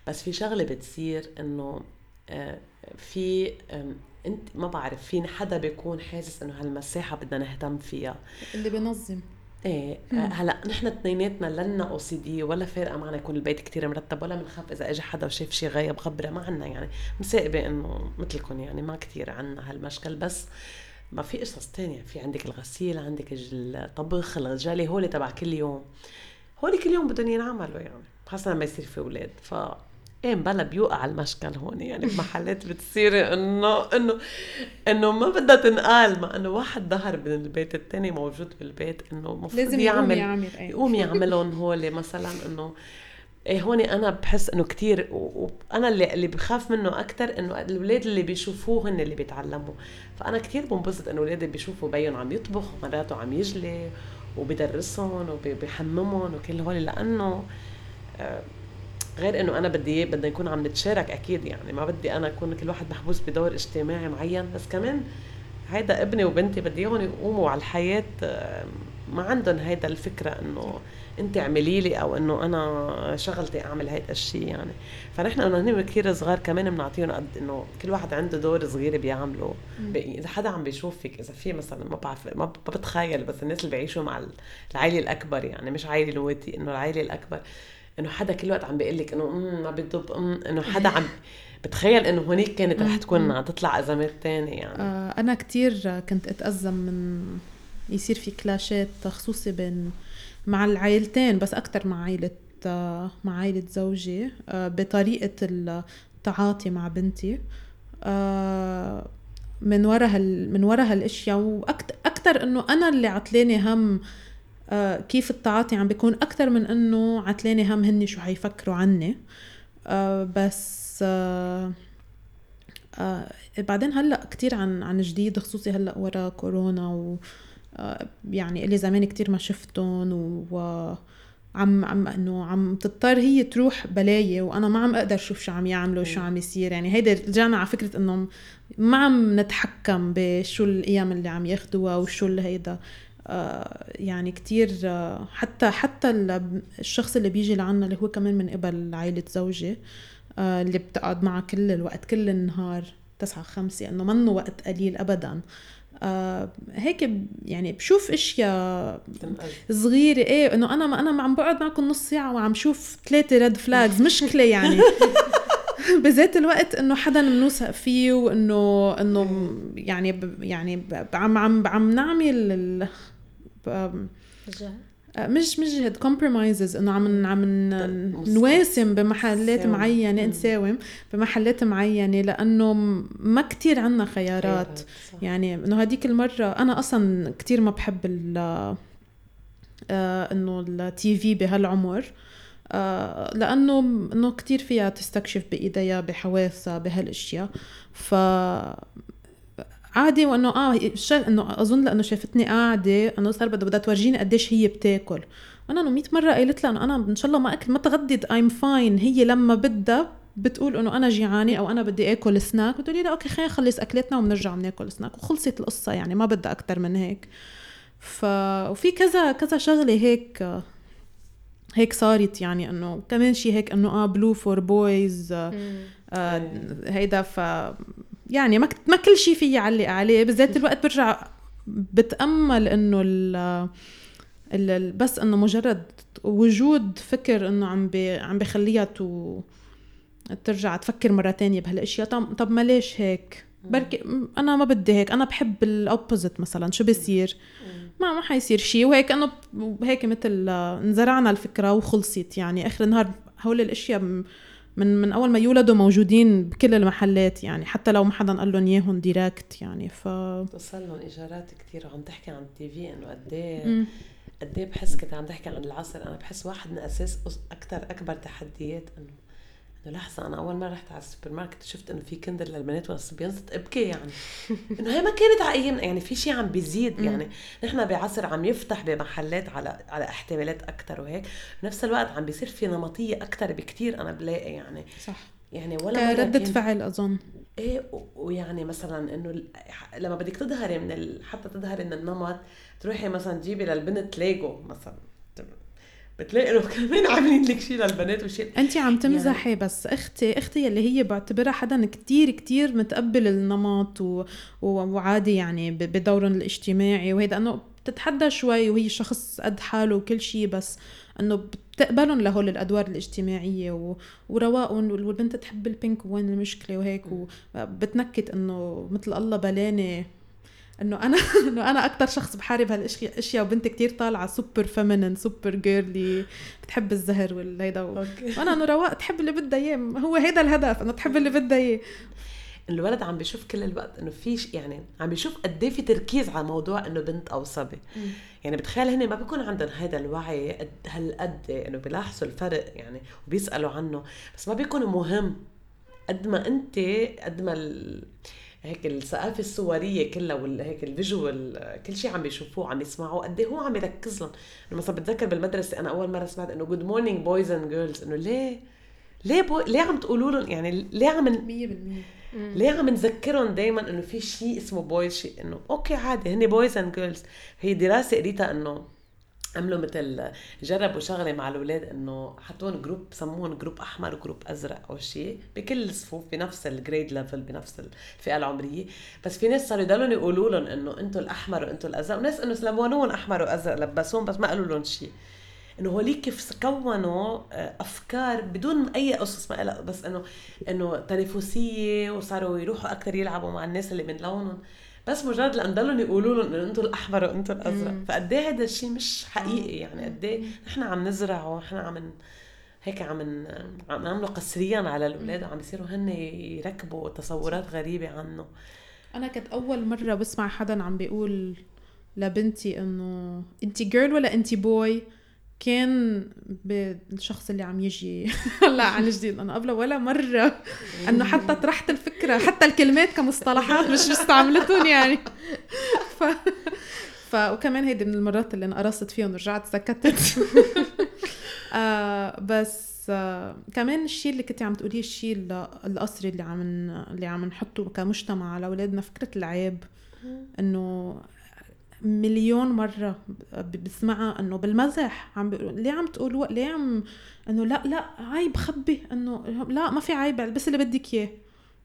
بس في شغلة بتصير إنه آه، في إنت ما بعرف في حدا بيكون حاسس إنه هالمساحة بدنا نهتم فيها. اللي بنظم. إيه هلأ نحن اثنيناتنا لنا أو سي دي ولا فارقة معنا يكون البيت كتير مرتب ولا بنخاف إذا اجى حدا وشاف شي غايب خبره ما عنا يعني. مساقبه إنه مثلكم يعني ما كتير عنا هالمشكل. بس ما في قصص تانية. في عندك الغسيل عندك الطبخ الرجالي هول تبع كل يوم. هول كل يوم بدهم ينعملوا يعني. خاصة لما يصير في أولاد. ف إيه بلا بيوقع المشكل هون يعني. بمحلات بتصير إنه إنه إنه ما بدها تنقال ما إنه واحد ظهر من البيت الثاني موجود بالبيت إنه المفروض لازم يقوم يعمل يعمل أي. يقوم يعملهم هول مثلا إنه إيه هون أنا بحس إنه كتير و- وأنا اللي اللي بخاف منه أكثر إنه الأولاد اللي بيشوفوه هن اللي بيتعلموا. فأنا كتير بنبسط إنه أولادي بيشوفوا بيهم عم يطبخ ومراته عم يجلي وبيدرسهم وبيحممهم وكل هول لأنه آه، غير إنه أنا بدي إياه بدنا نكون عم نتشارك أكيد يعني. ما بدي أنا أكون كل واحد محبوس بدور اجتماعي معين. بس كمان هيدا ابني وبنتي بدي إياهم يقوموا على الحياة آه، ما عندهم هيدا الفكرة إنه انت اعملي لي أو انه أنا شغلتي اعمل هيدا الشيء يعني. فنحن انه هن كثير صغار كمان بنعطيهم قد إنه كل واحد عنده دور صغير بيعمله. بي- إذا حدا عم بيشوفك إذا في مثلا ما بعرف ما بتخيل بس الناس اللي بيعيشوا مع ال- العائلة الأكبر يعني مش عائلة لواتي إنه العائلة الأكبر. إنه حدا كل وقت عم بيقول لك إنه "أمم، ما أمم، إنه حدا عم بتخيل إنه هونيك كانت رح تكون عم تطلع ازمات تانية يعني. آه أنا كتير كنت أتأزم من يصير في كلاشات خصوصي بين مع العائلتين بس أكتر مع عائلة آه مع عائلة زوجي آه بطريقة التعاطي مع بنتي. آه من ورا هال من ورا هالأشياء وأكثر أكثر إنه أنا اللي عتلاني هم آه كيف التعاطي عم بيكون أكثر من إنه عتلاني هم هني شو حيفكروا عني. بس بعدين هلأ كتير عن عن جديد خصوصي هلأ ورا كورونا و يعني اللي زمان كتير ما شفتهم و عم عم إنه عم تضطر هي تروح بلاية وأنا ما عم أقدر أشوف شو عم يعملوا شو عم يصير. يعني هيدا رجعنا على فكرة إنه ما عم نتحكم بشو الأيام اللي عم ياخدوها وشو اللي هيدا. آه يعني كتير آه حتى حتى ال- الشخص اللي بيجي لعنا اللي هو كمان من قبل عائلة زوجي آه اللي بتقعد معه كل الوقت كل النهار تسعة خمسة إنه منه وقت قليل ابدا. آه هيك يعني بشوف أشياء. صغيرة. إيه إنه أنا ما أنا ما عم بقعد معكم نص ساعة وعم شوف ثلاثة ريد فلاجز مشكله يعني. بذات الوقت إنه حدا بنوثق فيه وانه إنه يعني ب- يعني ب- عم عم عم نعمل ال- ب- مش مش جهد كومبرومايزز إنه عم عم نواسم بمحلات. معينة. نساوم بمحلات معينة لأنه ما كتير عنا خيارات. يعني إنه هديك المرة أنا أصلا كتير ما بحب ال آه إنه التي في بهالعمر آه لأنه إنه كتير فيها تستكشف بإيديها بحواسها بهالأشياء ف عادي وإنه آه. إنه أظن لأنه شافتني قاعدة إنه صار بدها بدها تورجيني قديش هي بتاكل. وأنا إنه 100 مرة قالت لها إنه أنا إن شاء الله ما اكل ما تغديت I'm fine هي لما بدها بتقول إنه أنا جيعانة أو أنا بدي آكل سناك بتقولي لها okay خلينا نخلص اكلتنا وبنرجع بناكل سناك وخلصت القصة يعني ما بدها أكثر من هيك. ف وفي كذا كذا شغلة هيك هيك صارت يعني إنه كمان شيء هيك إنه آه blue for boys آه هيدا ف يعني ما ما كل شيء في يعلق عليه بذات الوقت برجع بتأمل إنه ال بس إنه مجرد وجود فكر إنه عم بي عم بخليها تو ترجع تفكر مرة تانية بهالأشياء طب طب ما ليش هيك؟ بركي أنا ما بدي هيك أنا بحب ال opposite مثلا شو بيصير؟ ما ما حيصير شيء وهيك إنه هيك مثل آه، انزرعنا الفكرة وخلصت يعني آخر النهار هول الأشياء من من أول ما يولدوا موجودين بكل المحلات يعني حتى لو ما حدا قال لهم إياهم direct يعني ف توصل لهم إشارات كثير وعم تحكي عن ال TV إنه قد إيه. قد إيه بحس كنت عم تحكي عن العصر أنا بحس واحد من أساس أكثر أكبر تحديات إنه انه لحظة أنا أول مرة رحت على السوبر ماركت شفت إنه في Kinder للبنات والصبيان صرت أبكي يعني. إنه هي ما كانت على ايامنا يعني في شيء عم بيزيد يعني. نحن بعصر عم يفتح بمحلات على على احتمالات أكثر وهيك. بنفس الوقت عم بيصير في نمطية أكثر بكثير أنا بلاقي يعني. صح. يعني ولا كان- فعل أظن. إيه ويعني مثلا إنه لما بدك تظهري من ال... حتى تظهري من النمط تروحي مثلا تجيبي للبنت ليجو مثلا. بتلاقي إنه كمان عاملين لك شيء للبنات وشيء انت عم تمزحي بس أختي أختي اللي هي بعتبرها حدا كتير كتير متقبل النمط و... و... وعادي يعني. بدورهم الاجتماعي وهيدا إنه بتتحدى شوي وهي شخص قد حاله وكل شيء بس إنه بتقبلهم لهول الأدوار الاجتماعية و... ورواقهم والبنت تحب ال pink وين المشكلة وهيك وبتنكت إنه مثل الله بلاني إنه أنا إنه أنا أكثر شخص بحارب هالأشياء وبنتي كتير طالعة super feminine super girly بتحب الزهر والهيدا و... وأنا إنه رواق تحب اللي بدها إياه. هو هيدا الهدف إنه تحب اللي بدها إياه. الولد عم بيشوف كل الوقت إنه في يعني عم بيشوف قد إيه في تركيز على موضوع إنه بنت أو صبي يعني بتخيل هن ما بيكون عندهم هذا الوعي قد هالقد إنه بيلاحظوا الفرق يعني وبيسألوا عنه. بس ما بيكون مهم قد ما أنت قد ما ال... هيك الثقافه الصورية كلها وهيك ال visual كل شيء عم بيشوفوه عم يسمعوه قد إيه هو عم يركز لهم. مثلا بتذكر بالمدرسة أنا أول مرة سمعت إنه good morning boys and girls إنه ليه؟ ليه بو... ليه عم تقولوا لهم؟ يعني ليه عم 100% ليه عم نذكرهم دائما إنه في شيء اسمه boys شيء إنه okay عادي هن boys and girls هي دراسة قريتها إنه عملوا مثل جربوا شغلة مع الأولاد إنه حطوهم group سموهم group أحمر و group أزرق أو شيء بكل الصفوف بنفس ال grade level بنفس الفئه العمرية. بس في ناس صاروا يضلوا يقولوا لهم إنه أنتم الأحمر وأنتم الأزرق. وناس إنه سلمونوهم أحمر وأزرق لبسوهم بس ما قالوا لهم شيء إنه هوليك كيف كونوا آه، أفكار بدون أي قصص ما لها. بس إنه إنه تنافسية وصاروا يروحوا أكثر يلعبوا مع الناس اللي من لونهم بس مجرد لأن ضلوا يقولوا لهم إنه أنتم الأحمر وأنتم الأزرق. فقد إيه هذا الشيء مش حقيقي يعني؟ قد إيه نحن عم نزرع ونحن عم هيك عم عم نعمله قسريا على الأولاد وعم يصيروا هن يركبوا تصورات غريبة عنه. أنا كانت أول مرة بسمع حدا عم بيقول لبنتي إنه انت جيرل ولا انت بوي كان بالشخص اللي عم يجي. هلا عن جديد. أنا قبله ولا مرة. أنه حتى طرحت الفكرة حتى الكلمات كمصطلحات مش استعملتهم يعني. ف... ف وكمان هيدي من المرات اللي انقرصت فيهم ورجعت سكتت. آه بس آه كمان الشيء اللي كنت عم تقوليه الشيء ال- القصري اللي عم اللي عم نحطه كمجتمع على أولادنا فكرة العيب. إنه مليون مرة بسمعها إنه بالمزح عم بيقولوا ليه عم تقولوا ليه عم إنه لا لا عيب خبي إنه لا ما في عيب البس اللي بدك إياه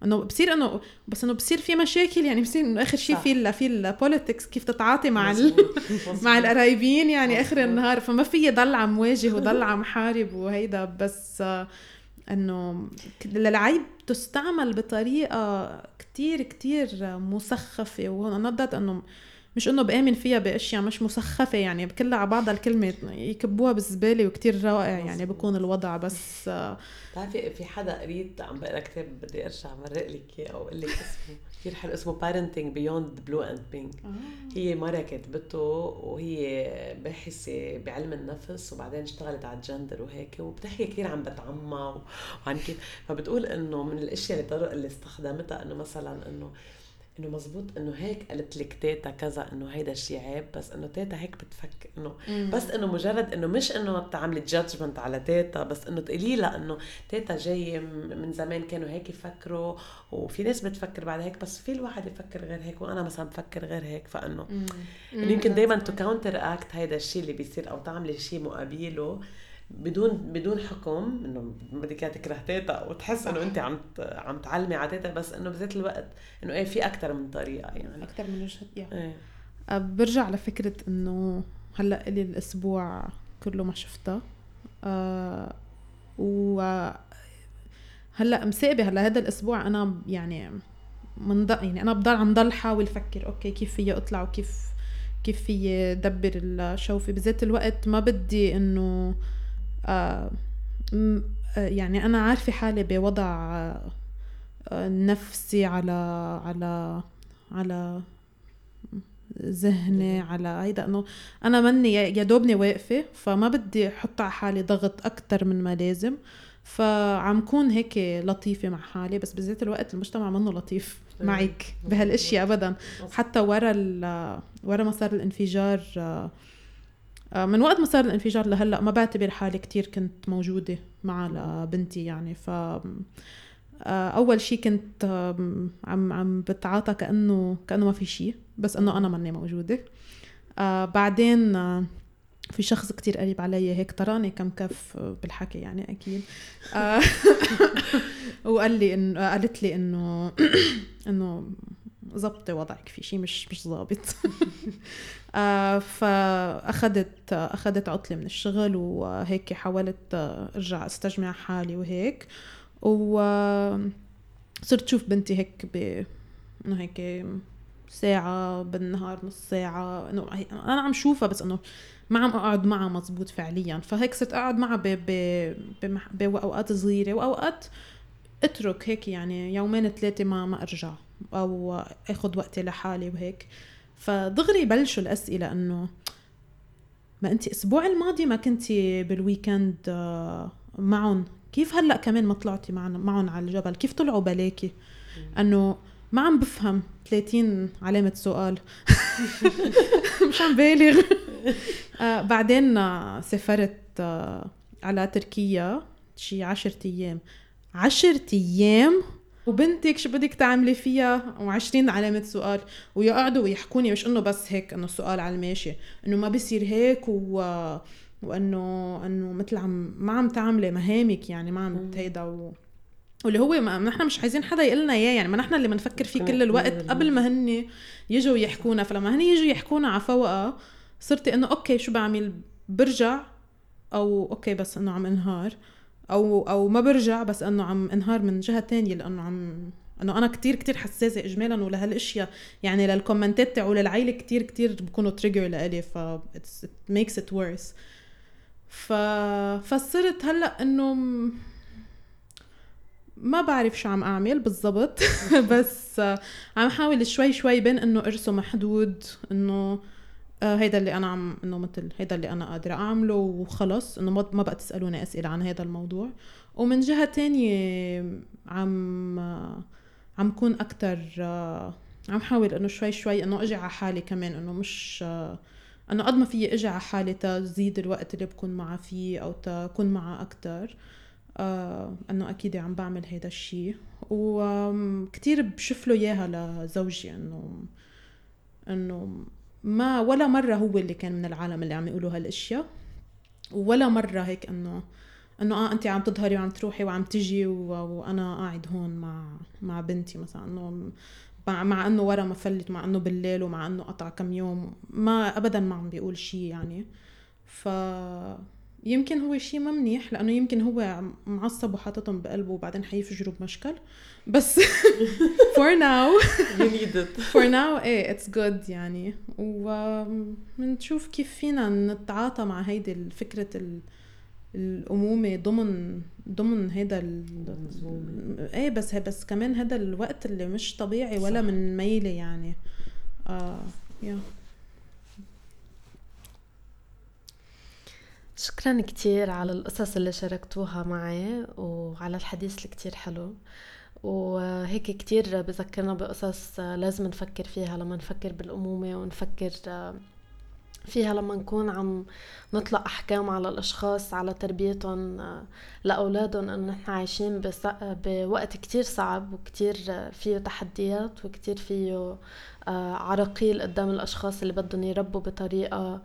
إنه بصير انه بس إنه بصير في مشاكل يعني بصير إنه آخر شيء. في في البوليتكس كيف تتعاطي مع ال مظبوط، مظبوط. مع القرايبين يعني آخر. النهار فما في ضل عم واجه وضل عم حارب وهيدا بس آه، إنه العيب تستعمل بطريقة كتير كتير مسخفة وهون نضت إنه مش إنه بآمن فيها بأشياء مش مسخفة يعني كلها على بعضها الكلمة يكبوها بالزبالة وكتير رائع يعني. بكون الوضع بس بتعرفي في حدا قريت عم بقرا كتاب بدي أرجع مرق لك إياه أو أقول لك اسمه. كثير حلو اسمه Parenting Beyond Blue and Pink. هي مرة كاتبته وهي باحثة بعلم النفس وبعدين اشتغلت على الجندر وهيك وبتحكي كثير عن بيت عمها وعن كيف. فبتقول إنه من الأشياء اللي اللي استخدمتها إنه مثلا إنه إنه مزبوط إنه هيك قالت لك تيتا كذا إنه هيدا الشيء عيب بس إنه تيتا هيك بتفكر إنه بس إنه مجرد إنه مش إنه تعملي judgment على تيتا بس إنه تقولي لها إنه تيتا جاية م- من زمان كانوا هيك يفكروا وفي ناس بتفكر بعد هيك بس في الواحد يفكر غير هيك وأنا مثلا بفكر غير هيك فإنه يمكن دايما to counteract هيدا الشيء اللي بيصير أو تعملي شيء مقابله بدون بدون حكم إنه بدك إياها تكره تيتا وتحس إنه انت عم عم تعلمي على تيتا بس إنه بذات الوقت إنه إيه في أكثر من طريقة يعني. أكثر من وجهة يعني إيه. أه، برجع لفكرة إنه هلأ إلي الأسبوع كله ما شفتها. آه و هلأ مساقبة هلأ هذا الأسبوع أنا يعني من يعني أنا بضل عم ضل حاول أفكر أوكي كيف فيي أطلع وكيف كيف فيي دبر الشوفة بذات الوقت ما بدي إنه يعني أنا عارفة حالي بوضع آه، آه، نفسي على على على ذهني على هيدا إنه أنا مني يا دوبني واقفة فما بدي أحط على حالي ضغط أكثر من ما لازم. فعم كون هيك لطيفة مع حالي بس بذات الوقت المجتمع منه لطيف. معك بهالاشياء ابدا. حتى ورا ورا ما صار الانفجار آه، آه، من وقت ما صار الانفجار لهلأ ما بعتبر حالي كتير كنت موجودة مع لبنتي يعني. ف آه، أول شيء كنت عم عم بتعاطى كأنه كأنه ما في شيء بس إنه أنا ماني موجودة. آه بعدين آه في شخص كتير قريب علي هيك طراني كم كف آه، بالحكي يعني أكيد. آه وقال لي انه آه، قالت لي إنه إنه زبطي وضعك في شيء مش مش ظابط. آه فاخذت أخذت عطلة من الشغل وهيك حاولت آه، أرجع أستجمع حالي وهيك. وصرت شوف بنتي هيك ب إنه هيك ساعة بالنهار نص ساعة. إنه أنا عم شوفها بس إنه ما عم أقعد معها مزبوط فعليا. فهيك صرت أقعد معها ب... بأوقات صغيرة. وأوقات أترك هيك يعني يومين ثلاثة ما ما أرجع. أو أخذ وقتي لحالي وهيك. فدغري بلشوا الأسئلة إنه ما انت الأسبوع الماضي ما كنتي بالويكند آه، معهم كيف هلأ كمان ما طلعتي معهم على الجبل؟ كيف طلعوا بلاكي؟ إنه ما عم بفهم. 30 علامة سؤال. مش عم بالغ. آه بعدين آه، سافرت آه على تركيا. شي عشرة أيام. عشرة أيام وبنتك شو بدك تعملي فيها؟ وعشرين علامة سؤال. ويقعدوا ويحكوني مش إنه بس هيك إنه السؤال على الماشي إنه ما بصير هيك و وإنه إنه مثل عم ما عم تعملي مهامك يعني ما عم هيدا و... واللي هو ما نحن مش عايزين حدا يقول لنا إياه يعني ما نحن اللي بنفكر فيه كل الوقت قبل ما هن يجوا يحكونا. فلما هن يجوا يحكونا على فوقها صرت إنه okay شو بعمل؟ برجع أو okay بس إنه عم انهار. أو أو ما برجع بس إنه عم انهار من جهة تانية لأنه عم إنه أنا كتير كتير حساسة اجمالا ولهالأشياء. يعني للكومنتات تاعوا للعيلة كتير كتير بكونوا تريجر لإلي ف it makes it worse. ف فصرت هلأ إنه ما بعرف شو عم أعمل بالضبط. بس عم حاول شوي شوي بين إنه ارسم حدود إنه آه، هيدا اللي أنا عم إنه مثل هيدا اللي أنا قادرة أعمله وخلص إنه ما بقى تسألوني أسئلة عن هذا الموضوع. ومن جهة تانية عم آه، عم كون أكثر عم حاول إنه شوي شوي إنه أجي على حالي كمان إنه مش آه، إنه قد ما في إجي على حالي تزيد الوقت اللي بكون معها فيه أو تكون معها أكثر آه إنه أكيد عم بعمل هيدا الشيء وكتير بشوف له إياها لزوجي إنه إنه ما ولا مرة هو اللي كان من العالم اللي عم يقولوا هالأشياء ولا مرة هيك إنه إنه آه انت عم تظهري وعم تروحي وعم تجي. وأنا قاعد هون مع مع بنتي مثلا إنه مع, مع إنه ورا ما فلت مع إنه بالليل ومع إنه قطع كم يوم ما ابدا ما عم بيقول شيء يعني ف يمكن هو شيء ما منيح لأنه يمكن هو معصب وحاططهم بقلبه وبعدين حيفجروا بمشكل. بس for now you need it. for now إيه it's good يعني. وبنشوف كيف فينا نتعاطى مع هيدي فكرة ال... الأمومة ضمن ضمن هيدا ال... إيه بس بس كمان هذا الوقت اللي مش طبيعي ولا صح. من ميلة يعني. آه يا شكرا كتير على القصص اللي شاركتوها معي وعلى الحديث اللي كتير حلو. وهيك كتير بذكرنا بقصص لازم نفكر فيها لما نفكر بالأمومة ونفكر فيها لما نكون عم نطلق أحكام على الأشخاص على تربيتهم لأولادهم إنه نحن عايشين بوقت كتير صعب وكتير فيه تحديات وكتير فيه عراقيل قدام الأشخاص اللي بدهم يربوا بطريقة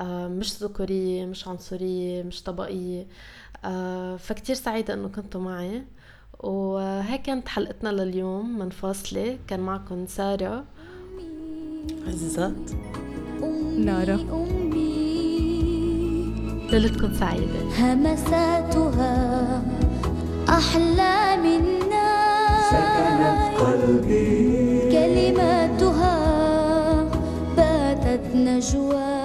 مش ذكورية مش عنصرية مش طبقية آه، فكتير سعيدة إنه كنتوا معي. وهيك كانت حلقتنا لليوم من فاصلة. كان معكم سارة. عزت. أمي ليلتكم سعيدة. همساتها أحلى منا. سكنت قلبي. كلماتها باتت نجوى.